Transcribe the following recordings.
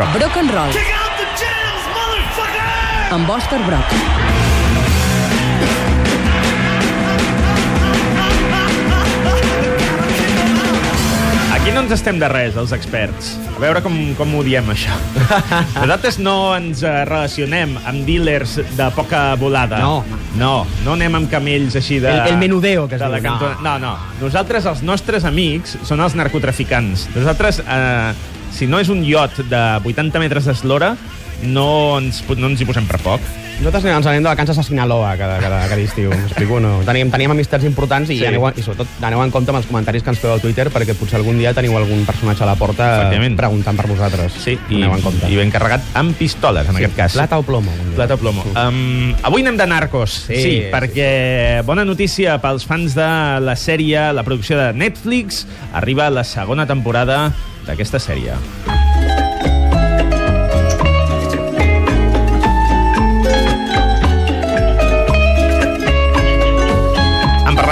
Brock. Brock and Roll, Kick out the jams, motherfucker! amb Òscar Brock. Aquí no ens estem de res, els experts. A veure com, com ho diem, això. Nosaltres no ens eh, relacionem amb dealers de poca volada. No. No, no anem amb camells així de... El- el menudeo, que es diu, no. cantona. No, no. Nosaltres, els nostres amics, són els narcotraficants. Nosaltres, eh, si no és un iot de 80 metres d'eslora, no ens, no ens hi posem per poc. Nosaltres ens anem de vacances a Sinaloa cada, cada, cada estiu, m'explico? No? Teníem, teníem amistats importants i, Sí. aneu, i sobretot aneu en compte amb els comentaris que ens feu a Twitter perquè potser algun dia teniu algun personatge a la porta Efectivament. preguntant per vosaltres. Sí, i, aneu en compte. i ben carregat amb pistoles, en Sí, aquest cas. Plata o plomo. Plata o plomo. Um, avui anem de Narcos, sí sí. perquè bona notícia pels fans de la sèrie, la producció de Netflix, arriba la segona temporada d'aquesta sèrie.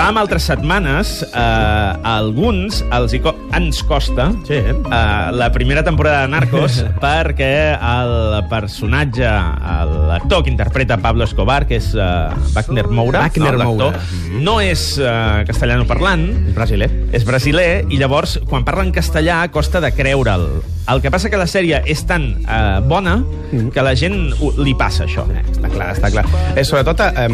Parlàvem altres setmanes, eh, a alguns els hi co ens costa Sí. eh, la primera temporada de Narcos perquè el personatge, l'actor que interpreta Pablo Escobar, que és eh, Wagner Moura, Wagner no, Moura. no és eh, castellano parlant, Brasiler. és brasiler i llavors quan parla en castellà costa de creure'l. El que passa que la sèrie és tan eh, bona que la gent ho- li passa això. Eh, Està clar, està clar. Eh, sobretot, eh,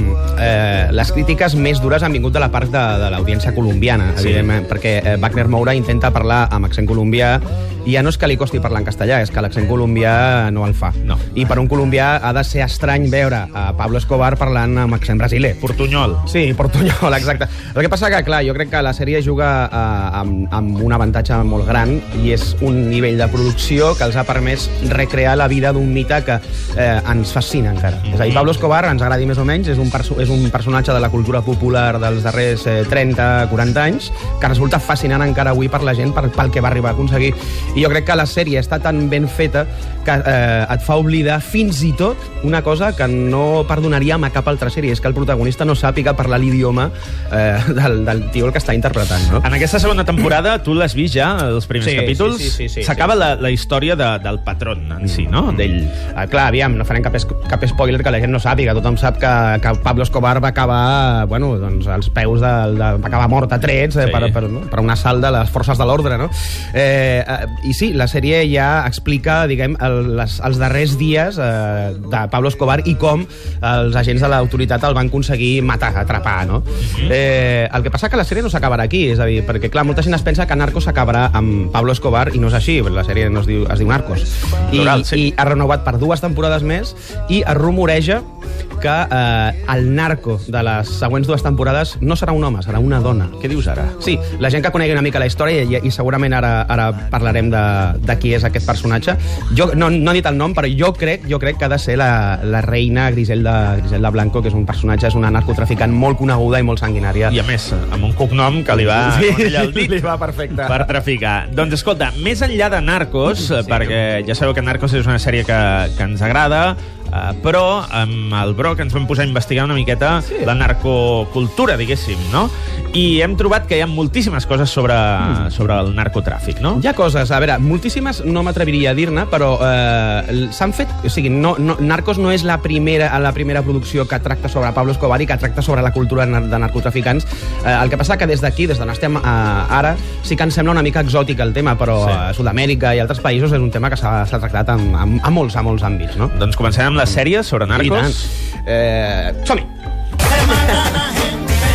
eh, les crítiques més dures han vingut de la part de, de l'audiència colombiana, Sí. evidentment, perquè eh, Wagner Moura intenta parlar amb accent colombià i ja no és que li costi parlar en castellà, és que l'accent colombià no el fa. No. I per un colombià ha de ser estrany veure a Pablo Escobar parlant amb accent brasiler. Portunyol. Sí, Portunyol, exacte. El que passa que, clar, jo crec que la sèrie juga eh, amb, amb un avantatge molt gran i és un nivell de producció que els ha permès recrear la vida d'un mite que eh, ens fascina encara. És a dir, Pablo Escobar, ens agradi més o menys, és un, perso és un personatge de la cultura popular dels darrers eh, 30-40 anys que resulta fascinant encara avui per la gent per, pel que va arribar a aconseguir. I jo crec que la sèrie està tan ben feta que eh, et fa oblidar fins i tot una cosa que no perdonaríem a cap altra sèrie, és que el protagonista no sàpiga parlar l'idioma eh, del, del tio el que està interpretant, no? En aquesta segona temporada, tu l'has vist ja, els primers Sí, capítols? sí, sí, sí, sí, S'acaba la, la història de, del patrón en si, no? D'ell. Ah, clar, aviam, no farem cap, es- cap spoiler que la gent no sàpiga. Tothom sap que, que Pablo Escobar va acabar, bueno, doncs, als peus de, va acabar mort a trets eh, Sí. per, per, no? per un assalt de les forces de l'ordre, no? Eh, eh, I sí, la sèrie ja explica, diguem, el, les, els darrers dies eh, de Pablo Escobar i com els agents de l'autoritat el van aconseguir matar, atrapar, no? eh, el que passa que la sèrie no s'acabarà aquí, és a dir, perquè, clar, molta gent es pensa que Narcos s'acabarà amb Pablo Escobar i no és així, la sèrie no es diu, es diu Narcos. I, Plural, sí. i ha renovat per dues temporades més i es rumoreja que eh, el narco de les següents dues temporades no serà un home, serà una dona. Què dius ara? Sí, la gent que conegui una mica la història i, i segurament ara, ara parlarem de, de qui és aquest personatge. Jo no, no he dit el nom, però jo crec, jo crec que ha de ser la, la reina Griselda, Griselda Blanco, que és un personatge, és una narcotraficant molt coneguda i molt sanguinària. I a més, amb un cognom que li va Sí, ella el dit li va perfecte. per traficar. Doncs escolta, més enllà de Narcos, sí, perquè ja sabeu que Narcos és una sèrie que, que ens agrada, eh, però amb el Broc ens vam posar a investigar una miqueta sí. la narcocultura, diguéssim, no? I hem trobat que hi ha moltíssimes coses sobre, mm. sobre el narcotràfic, no? Hi ha coses, a veure, moltíssimes no m'atreviria a dir-ne, però eh, s'han fet... O sigui, no, no, Narcos no és la primera, la primera producció que tracta sobre Pablo Escobar i que tracta sobre la cultura de narcotraficants. Eh, el que passa que des d'aquí, des d'on estem eh, ara, sí que ens sembla una mica exòtic el tema, però Sí. a Sud-amèrica i altres països és un tema que s'ha s'ha tractat en, en, en, molts, a molts àmbits, no? Doncs comencem amb la sèrie sobre I tant. Narcos. Eh, Som-hi!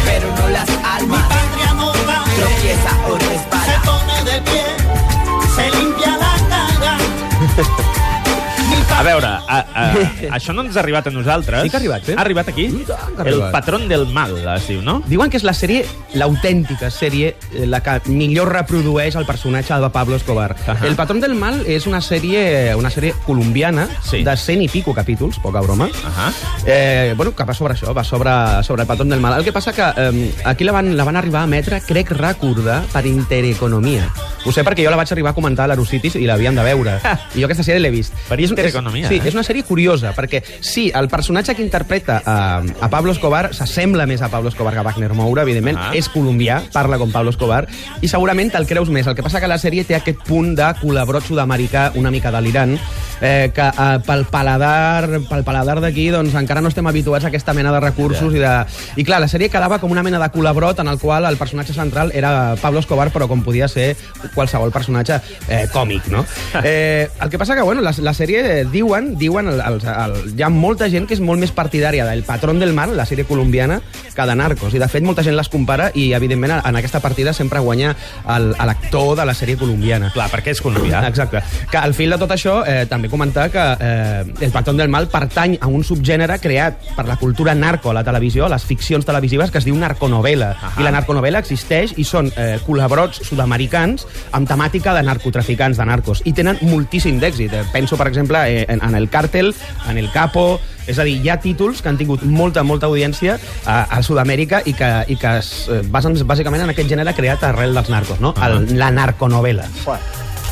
pero no las almas. Patria no va, Tropieza o se pone de pie, se limpia la cara. A veure, a, a, això no ens ha arribat a nosaltres. Sí que ha arribat, sí. Ha arribat aquí? Que ha El arribat. patrón del mal, es diu, no? Diuen que és la sèrie, l'autèntica sèrie, eh, la que millor reprodueix el personatge de Pablo Escobar. Ahà. El Patrón del Mal és una sèrie, una sèrie colombiana Sí. de cent i pico capítols, poca broma. Ahà. Eh, bueno, que va sobre això, va sobre, sobre el Patrón del Mal. El que passa que eh, aquí la van, la van arribar a emetre, crec recordar, per Intereconomia. Ho sé perquè jo la vaig arribar a comentar a l'Aerocities i l'havien de veure. I jo aquesta sèrie l'he vist. Per Intereconomia, És, sí, eh? és una sèrie curiosa, perquè sí, el personatge que interpreta a, a Pablo Escobar s'assembla més a Pablo Escobar que a Wagner Moura, evidentment. Ah. És colombià, parla com Pablo Escobar, i segurament te'l creus més. El que passa que la sèrie té aquest punt de colabrot sud-americà una mica delirant, eh, que eh, pel paladar, pel paladar d'aquí doncs, encara no estem habituats a aquesta mena de recursos i, de... i clar, la sèrie quedava com una mena de colabrot en el qual el personatge central era Pablo Escobar, però com podia ser qualsevol personatge eh, còmic, no? Eh, el que passa que, bueno, la, la sèrie diuen, diuen el, el, el, hi ha molta gent que és molt més partidària del Patrón del Mal, la sèrie colombiana, que de Narcos. I, de fet, molta gent les compara i, evidentment, en aquesta partida sempre guanya l'actor de la sèrie colombiana. Clar, perquè és colombià. Exacte. Que al fil de tot això, eh, també comentar que eh, el Patrón del Mal pertany a un subgènere creat per la cultura narco a la televisió, a les ficcions televisives, que es diu narconovela. I la narconovela existeix i són eh, col·laborats sud-americans amb temàtica de narcotraficants, de narcos. I tenen moltíssim d'èxit. Eh, penso, per exemple, eh, en, en el Càrtel, en el Capo... És a dir, hi ha títols que han tingut molta, molta audiència a, a Sud-amèrica i que, i que es eh, basen bàsicament en aquest gènere creat arrel dels narcos, no? El, la narconovela.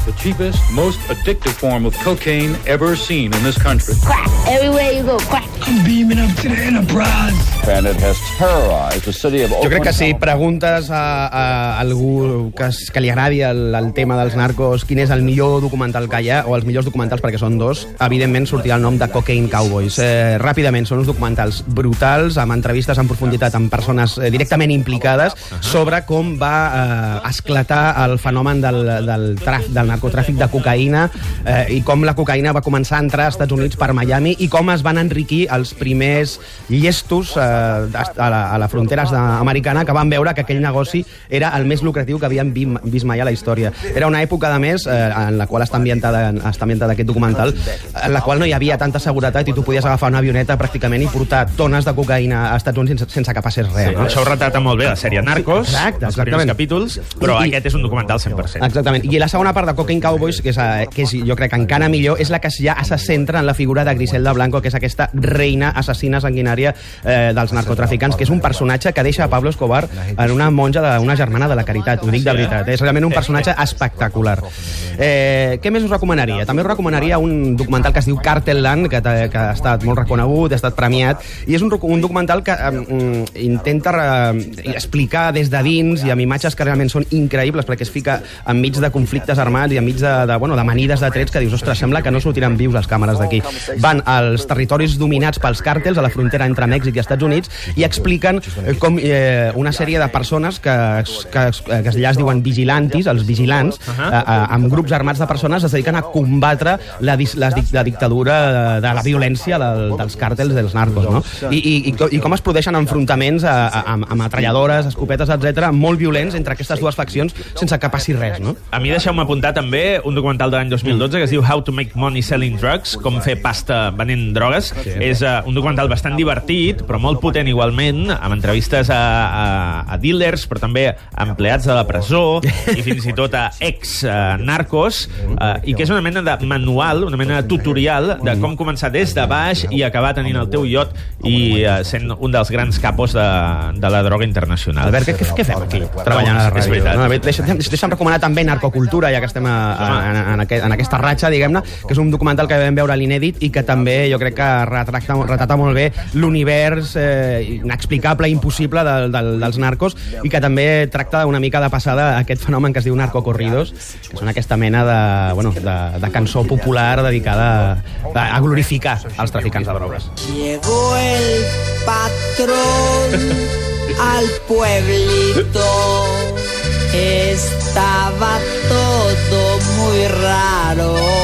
The cheapest, most addictive form of cocaine ever seen in this country. Crack. Everywhere you go, crack. I'm beaming up to the Enterprise. Bandit has terrorized the city of Jo Oakland. crec que si preguntes a, a algú que, que li agradi el, el tema dels narcos quin és el millor documental que hi ha, o els millors documentals, perquè són dos, evidentment sortirà el nom de Cocaine Cowboys. Eh, ràpidament, són uns documentals brutals, amb entrevistes en profunditat amb persones eh, directament implicades sobre com va eh, esclatar el fenomen del, del, traf, del narcotràfic de cocaïna eh, i com la cocaïna va començar a entrar als Estats Units per Miami i com es van enriquir els primers llestos eh, a, la, a la frontera americana que van veure que aquell negoci era el més lucratiu que havien vi- vist mai a la història. Era una època, a més, eh, en la qual està ambientada, està ambientada aquest documental, en la qual no hi havia tanta seguretat i tu podies agafar una avioneta pràcticament i portar tones de cocaïna als Estats Units sense, sense que passés res. Sí, no? això ho retrata molt bé la sèrie Narcos, Exacte, els primers capítols, però I- aquest és un documental 100%. Exactament. I la segona part de Cocaine Cowboys, que és, eh, que és jo crec que encara millor, és la que ja se centra en la figura de Griselda Blanco, que és aquesta reina assassina sanguinària eh, dels narcotraficants, que és un personatge que deixa a Pablo Escobar en una monja d'una germana de la caritat, ho dic de veritat. És realment un personatge espectacular. Eh, què més us recomanaria? També us recomanaria un documental que es diu Cartel Land, que, que ha estat molt reconegut, ha estat premiat, i és un, un documental que eh, intenta eh, explicar des de dins i amb imatges que realment són increïbles perquè es fica enmig de conflictes armats i enmig de, de, bueno, de manides de trets que dius, ostres, sembla que no sortiran vius les càmeres d'aquí. Van als territoris dominats pels càrtels, a la frontera entre Mèxic i Estats Units, i expliquen eh, com eh, una sèrie de persones que, que, que allà es diuen vigilantis, els vigilants, -huh. eh, amb grups armats de persones es dediquen a combatre la, la, la dictadura de, la violència del, dels càrtels dels narcos, no? I, i, i, co- i com es produeixen enfrontaments a, a, amb, amb atralladores, escopetes, etc molt violents entre aquestes dues faccions sense que passi res, no? A mi deixeu-me apuntar també un documental de l'any 2012 que es diu How to make money selling drugs, com fer pasta venent drogues. Sí. És uh, un documental bastant divertit, però molt potent igualment, amb entrevistes a, a, a dealers, però també a empleats de la presó i fins i tot a ex-narcos, uh, i que és una mena de manual, una mena de tutorial de com començar des de baix i acabar tenint el teu iot i uh, sent un dels grans capos de, de la droga internacional. Albert, què, què, fem aquí? Treballant a la ràdio. No, deixa'm, deixa'm recomanar també Narcocultura, ja que estem a, a, en, en, aquest, en aquesta ratxa, diguem-ne, que és un documental que vam veure a l'inèdit i que també jo crec que retracta, retrata molt bé l'univers eh, inexplicable, impossible del, del, dels narcos i que també tracta una mica de passada aquest fenomen que es diu narcocorridos, que són aquesta mena de, bueno, de, de cançó popular dedicada a, a glorificar els traficants de drogues. Llegó el patrón al pueblito. Estaba todo raro.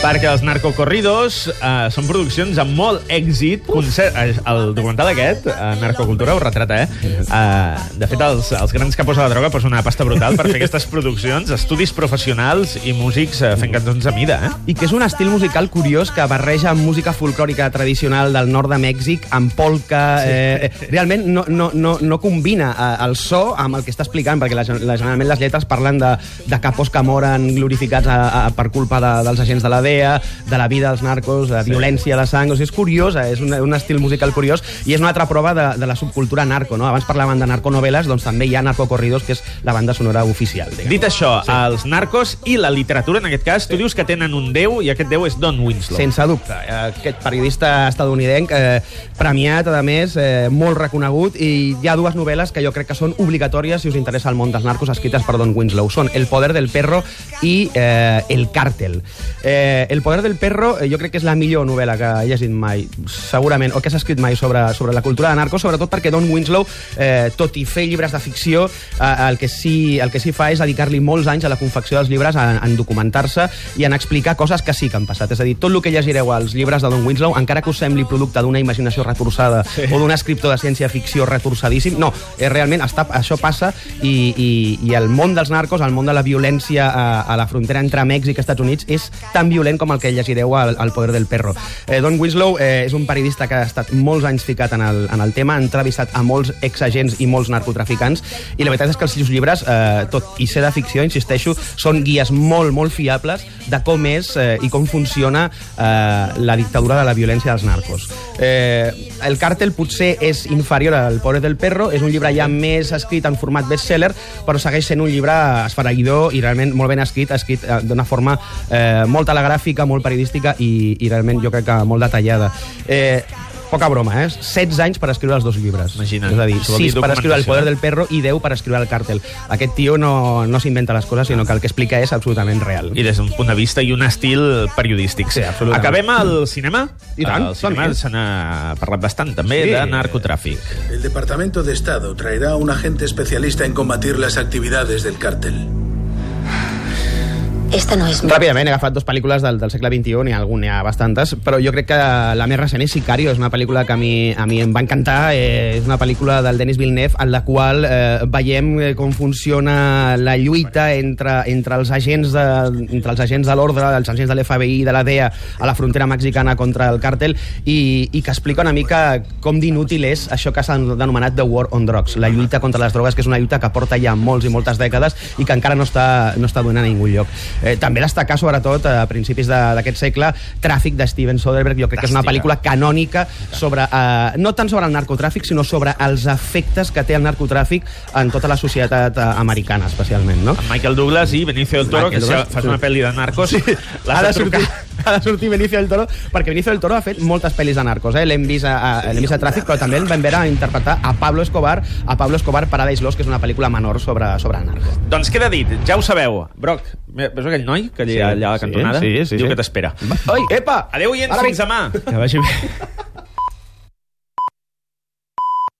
Perquè els narcocorridos eh, són produccions amb molt èxit. Concert, eh, el documental aquest, eh, Narcocultura, ho retrata, eh? eh de fet, els, els grans capos de la droga posen una pasta brutal per fer aquestes produccions, estudis professionals i músics eh, fent cançons a mida, eh? i que és un estil musical curiós que barreja amb música folclòrica tradicional del nord de Mèxic amb polka. Sí. Eh, realment no, no, no, no combina eh, el so amb el que està explicant, perquè la, la, generalment les lletres parlen de, de capos que moren glorificats a, a, per culpa de, dels agents de la DEA, de la vida dels narcos, de sí. violència de sang... O sigui, és curiosa, és un, un estil musical curiós i és una altra prova de, de la subcultura narco. No? Abans parlaven de narconoveles, doncs també hi ha narcocorridos, que és la banda sonora oficial. Diguem. Dit això, sí. els narcos i la literatura, en aquest cas, tu dius que tenen un déu i aquest déu és Don Winslow. Sense dubte. Eh, Aquest periodista estadounidenc, eh, premiat, a més, eh, molt reconegut, i hi ha dues novel·les que jo crec que són obligatòries si us interessa el món dels narcos, escrites per Don Winslow. Són El poder del perro i eh, El càrtel. Eh, Eh, El poder del perro eh, jo crec que és la millor novel·la que he llegit mai, segurament, o que s'ha escrit mai sobre, sobre la cultura de narcos, sobretot perquè Don Winslow, eh, tot i fer llibres de ficció, eh, el, que sí, el que sí fa és dedicar-li molts anys a la confecció dels llibres, en, en documentar-se i en explicar coses que sí que han passat. És a dir, tot el que llegireu als llibres de Don Winslow, encara que us sembli producte d'una imaginació retorçada sí. o d'un escriptor de ciència-ficció retorçadíssim, no, eh, realment està, això passa i, i, i el món dels narcos, el món de la violència a, a la frontera entre Mèxic i Estats Units és tan violent com el que llegireu al, al Poder del Perro. Eh, Don Winslow eh, és un periodista que ha estat molts anys ficat en el, en el tema, ha entrevistat a molts exagents i molts narcotraficants, i la veritat és que els seus llibres, eh, tot i ser de ficció, insisteixo, són guies molt, molt fiables de com és eh, i com funciona eh, la dictadura de la violència dels narcos. Eh, el càrtel potser és inferior al Poder del Perro, és un llibre ja més escrit en format bestseller, però segueix sent un llibre esfereïdor i realment molt ben escrit, escrit eh, d'una forma eh, molt telegràfica, molt periodística i, i realment jo crec que molt detallada. Eh, poca broma, eh? 16 anys per escriure els dos llibres. Imagina't. És a dir, Això vol dir 6 per escriure El poder del perro i 10 per escriure El càrtel. Aquest tio no, no s'inventa les coses, sinó que el que explica és absolutament real. I des d'un punt de vista i un estil periodístic. Sí, absolutament. Acabem al cinema? I tant, Al cinema se n'ha parlat bastant, també, Sí. de narcotràfic. El Departamento de Estado traerá un agente especialista en combatir las actividades del cártel. Esta no és. Ràpidament, he agafat dues pel·lícules del, del segle XXI, n'hi ha algun, n'hi ha bastantes, però jo crec que la més recent és Sicario, és una pel·lícula que a mi, a mi em va encantar, eh, és una pel·lícula del Denis Villeneuve en la qual eh, veiem eh, com funciona la lluita entre, entre els agents de, entre els agents de l'ordre, els agents de l'FBI i de la DEA a la frontera mexicana contra el càrtel i, i que explica una mica com d'inútil és això que s'ha denomenat The War on Drugs, la lluita contra les drogues, que és una lluita que porta ja molts i moltes dècades i que encara no està, no està donant a ningú lloc. Eh, també destacar, sobretot, a principis d'aquest segle, Tràfic de Steven Soderbergh, jo crec que és una pel·lícula canònica sobre, eh, no tant sobre el narcotràfic, sinó sobre els efectes que té el narcotràfic en tota la societat eh, americana, especialment, no? Amb Michael Douglas i Benicio del Toro, Michael que Douglas, fas una pel·li de narcos, sí. ha de, sortir, ha de sortir Benicio del Toro, perquè Benicio del Toro ha fet moltes pel·lis de narcos, eh? l'hem vist, a, a, vist a Tràfic, però també el vam veure a interpretar a Pablo Escobar, a Pablo Escobar Paradise Lost, que és una pel·lícula menor sobre, sobre el narco. Doncs queda dit, ja ho sabeu. Broc, veus aquell noi que allà, Sí, allà a la sí, cantonada? sí, sí, Diu sí. que t'espera. Oi, epa! Adéu, oients, fins demà. Que vagi bé.